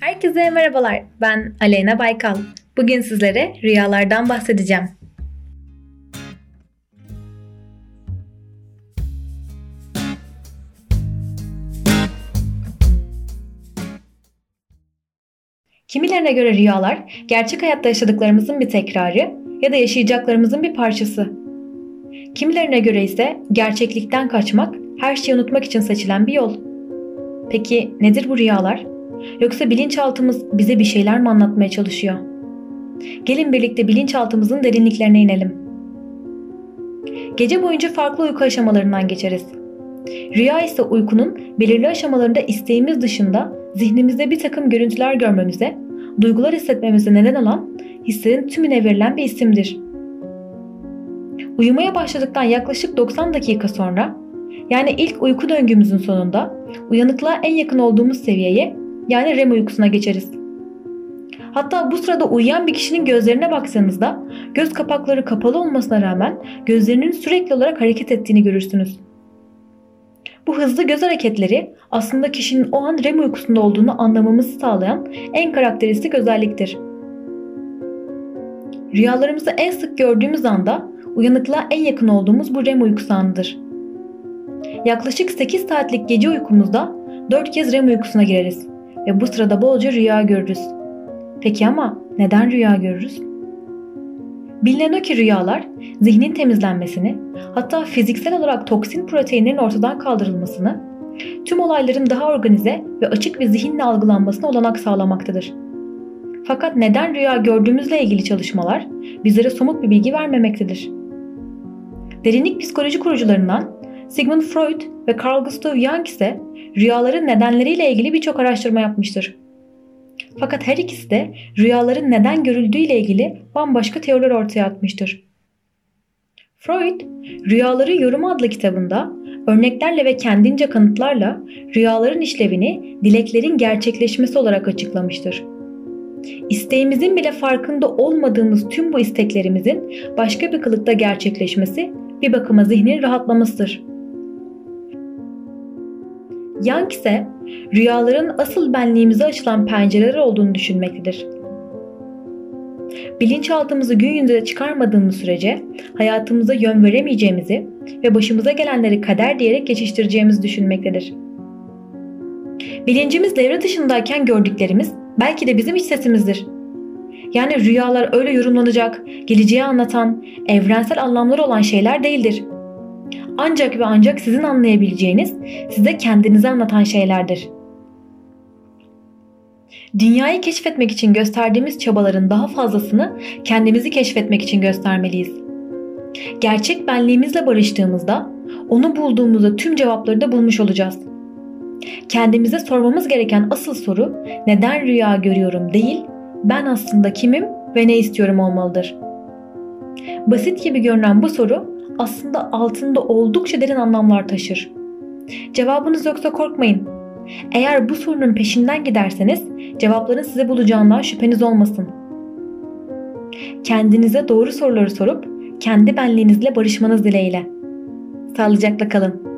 Herkese merhabalar. Ben Aleyna Baykal. Bugün sizlere rüyalardan bahsedeceğim. Kimilerine göre rüyalar gerçek hayatta yaşadıklarımızın bir tekrarı ya da yaşayacaklarımızın bir parçası. Kimilerine göre ise gerçeklikten kaçmak, her şeyi unutmak için seçilen bir yol. Peki nedir bu rüyalar? Yoksa bilinçaltımız bize bir şeyler mi anlatmaya çalışıyor? Gelin birlikte bilinçaltımızın derinliklerine inelim. Gece boyunca farklı uyku aşamalarından geçeriz. Rüya ise uykunun belirli aşamalarında isteğimiz dışında zihnimizde bir takım görüntüler görmemize, duygular hissetmemize neden olan hislerin tümüne verilen bir isimdir. Uyumaya başladıktan yaklaşık 90 dakika sonra yani ilk uyku döngümüzün sonunda uyanıklığa en yakın olduğumuz seviyeye yani REM uykusuna geçeriz. Hatta bu sırada uyuyan bir kişinin gözlerine baksanızda göz kapakları kapalı olmasına rağmen gözlerinin sürekli olarak hareket ettiğini görürsünüz. Bu hızlı göz hareketleri aslında kişinin o an REM uykusunda olduğunu anlamamızı sağlayan en karakteristik özelliktir. Rüyalarımızı en sık gördüğümüz anda uyanıklığa en yakın olduğumuz bu REM uykusu anıdır. Yaklaşık 8 saatlik gece uykumuzda 4 kez REM uykusuna gireriz ve bu sırada bolca rüya görürüz. Peki ama neden rüya görürüz? Bilinen o ki rüyalar zihnin temizlenmesini, hatta fiziksel olarak toksin proteinlerin ortadan kaldırılmasını, tüm olayların daha organize ve açık bir zihinle algılanmasına olanak sağlamaktadır. Fakat neden rüya gördüğümüzle ilgili çalışmalar bizlere somut bir bilgi vermemektedir. Derinlik psikoloji kurucularından Sigmund Freud ve Carl Gustav Jung ise rüyaların nedenleriyle ilgili birçok araştırma yapmıştır. Fakat her ikisi de rüyaların neden görüldüğüyle ilgili bambaşka teoriler ortaya atmıştır. Freud, Rüyaları Yorum adlı kitabında örneklerle ve kendince kanıtlarla rüyaların işlevini dileklerin gerçekleşmesi olarak açıklamıştır. İsteğimizin bile farkında olmadığımız tüm bu isteklerimizin başka bir kılıkta gerçekleşmesi bir bakıma zihnin rahatlamasıdır. Young ise rüyaların asıl benliğimize açılan pencereler olduğunu düşünmektedir. Bilinçaltımızı gün yüzüne çıkarmadığımız sürece hayatımıza yön veremeyeceğimizi ve başımıza gelenleri kader diyerek geçiştireceğimizi düşünmektedir. Bilincimiz devre dışındayken gördüklerimiz belki de bizim iç sesimizdir. Yani rüyalar öyle yorumlanacak, geleceği anlatan, evrensel anlamları olan şeyler değildir ancak ve ancak sizin anlayabileceğiniz, size kendinizi anlatan şeylerdir. Dünyayı keşfetmek için gösterdiğimiz çabaların daha fazlasını kendimizi keşfetmek için göstermeliyiz. Gerçek benliğimizle barıştığımızda, onu bulduğumuzda tüm cevapları da bulmuş olacağız. Kendimize sormamız gereken asıl soru neden rüya görüyorum değil, ben aslında kimim ve ne istiyorum olmalıdır. Basit gibi görünen bu soru aslında altında oldukça derin anlamlar taşır. Cevabınız yoksa korkmayın. Eğer bu sorunun peşinden giderseniz cevapların size bulacağından şüpheniz olmasın. Kendinize doğru soruları sorup kendi benliğinizle barışmanız dileğiyle. Sağlıcakla kalın.